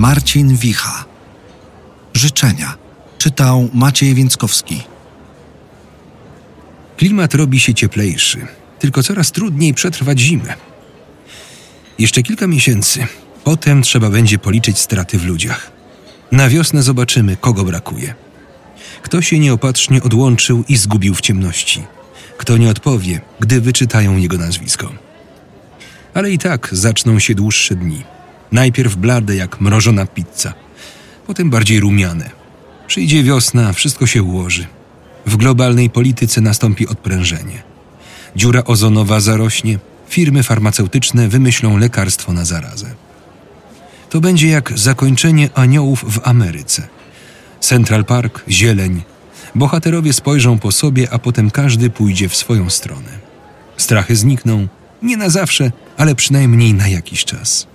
Marcin Wicha. Życzenia czytał Maciej Więckowski. Klimat robi się cieplejszy, tylko coraz trudniej przetrwać zimę. Jeszcze kilka miesięcy, potem trzeba będzie policzyć straty w ludziach. Na wiosnę zobaczymy, kogo brakuje. Kto się nieopatrznie odłączył i zgubił w ciemności. Kto nie odpowie, gdy wyczytają jego nazwisko. Ale i tak zaczną się dłuższe dni. Najpierw blade jak mrożona pizza, potem bardziej rumiane. Przyjdzie wiosna, wszystko się ułoży. W globalnej polityce nastąpi odprężenie. Dziura ozonowa zarośnie, firmy farmaceutyczne wymyślą lekarstwo na zarazę. To będzie jak zakończenie aniołów w Ameryce. Central Park, zieleń. Bohaterowie spojrzą po sobie, a potem każdy pójdzie w swoją stronę. Strachy znikną, nie na zawsze, ale przynajmniej na jakiś czas.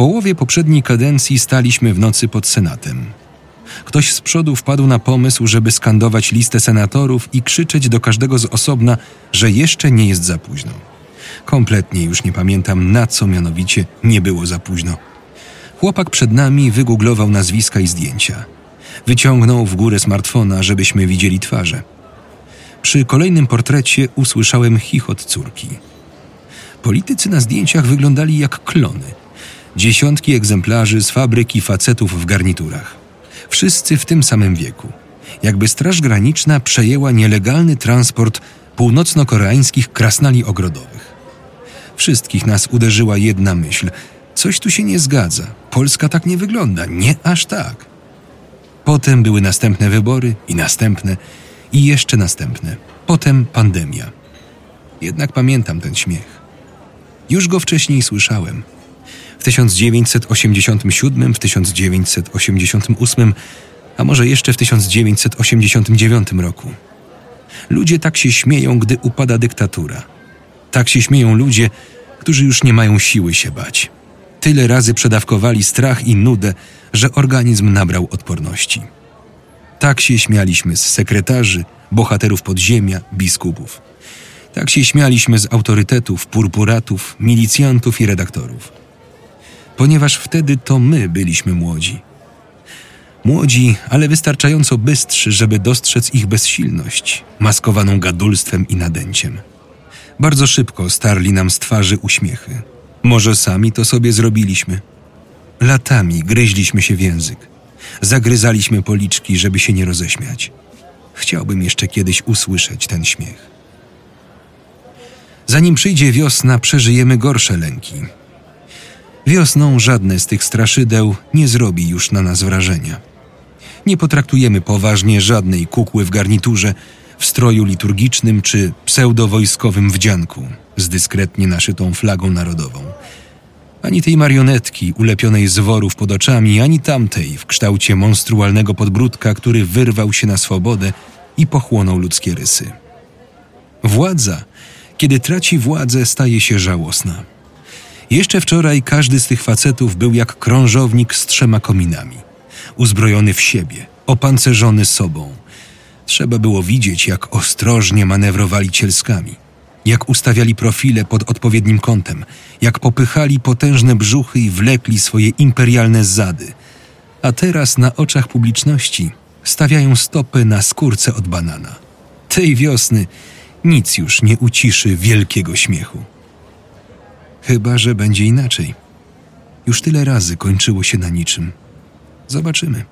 Połowie poprzedniej kadencji staliśmy w nocy pod Senatem. Ktoś z przodu wpadł na pomysł, żeby skandować listę senatorów i krzyczeć do każdego z osobna, że jeszcze nie jest za późno. Kompletnie już nie pamiętam, na co mianowicie nie było za późno. Chłopak przed nami wygooglował nazwiska i zdjęcia. Wyciągnął w górę smartfona, żebyśmy widzieli twarze. Przy kolejnym portrecie usłyszałem chichot córki. Politycy na zdjęciach wyglądali jak klony. Dziesiątki egzemplarzy z fabryki facetów w garniturach. Wszyscy w tym samym wieku. Jakby Straż Graniczna przejęła nielegalny transport północno-koreańskich krasnali ogrodowych. Wszystkich nas uderzyła jedna myśl. Coś tu się nie zgadza. Polska tak nie wygląda. Nie aż tak. Potem były następne wybory i następne i jeszcze następne. Potem pandemia. Jednak pamiętam ten śmiech. Już go wcześniej słyszałem. W 1987, w 1988, a może jeszcze w 1989 roku. Ludzie tak się śmieją, gdy upada dyktatura. Tak się śmieją ludzie, którzy już nie mają siły się bać. Tyle razy przedawkowali strach i nudę, że organizm nabrał odporności. Tak się śmialiśmy z sekretarzy, bohaterów podziemia, biskupów. Tak się śmialiśmy z autorytetów, purpuratów, milicjantów i redaktorów. Ponieważ wtedy to my byliśmy młodzi. Młodzi, ale wystarczająco bystrzy, żeby dostrzec ich bezsilność, maskowaną gadulstwem i nadęciem. Bardzo szybko starli nam z twarzy uśmiechy. Może sami to sobie zrobiliśmy. Latami gryźliśmy się w język. Zagryzaliśmy policzki, żeby się nie roześmiać. Chciałbym jeszcze kiedyś usłyszeć ten śmiech. Zanim przyjdzie wiosna, przeżyjemy gorsze lęki. Wiosną żadne z tych straszydeł nie zrobi już na nas wrażenia. Nie potraktujemy poważnie żadnej kukły w garniturze, w stroju liturgicznym czy pseudowojskowym wdzianku z dyskretnie naszytą flagą narodową. Ani tej marionetki ulepionej z worów pod oczami, ani tamtej w kształcie monstrualnego podbródka, który wyrwał się na swobodę i pochłonął ludzkie rysy. Władza, kiedy traci władzę, staje się żałosna. Jeszcze wczoraj każdy z tych facetów był jak krążownik z trzema kominami, uzbrojony w siebie, opancerzony sobą. Trzeba było widzieć, jak ostrożnie manewrowali cielskami, jak ustawiali profile pod odpowiednim kątem, jak popychali potężne brzuchy i wlekli swoje imperialne zady. A teraz na oczach publiczności stawiają stopy na skórce od banana. Tej wiosny nic już nie uciszy wielkiego śmiechu. Chyba, że będzie inaczej. Już tyle razy kończyło się na niczym. Zobaczymy.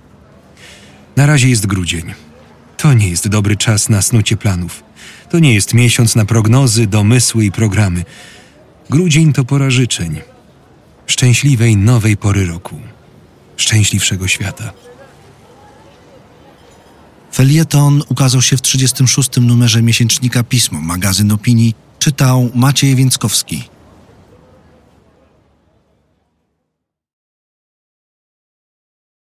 Na razie jest grudzień. To nie jest dobry czas na snucie planów. To nie jest miesiąc na prognozy, domysły i programy. Grudzień to pora życzeń. Szczęśliwej nowej pory roku. Szczęśliwszego świata. Felieton ukazał się w 36. numerze miesięcznika Pismo, magazyn opinii, czytał Maciej Więckowski.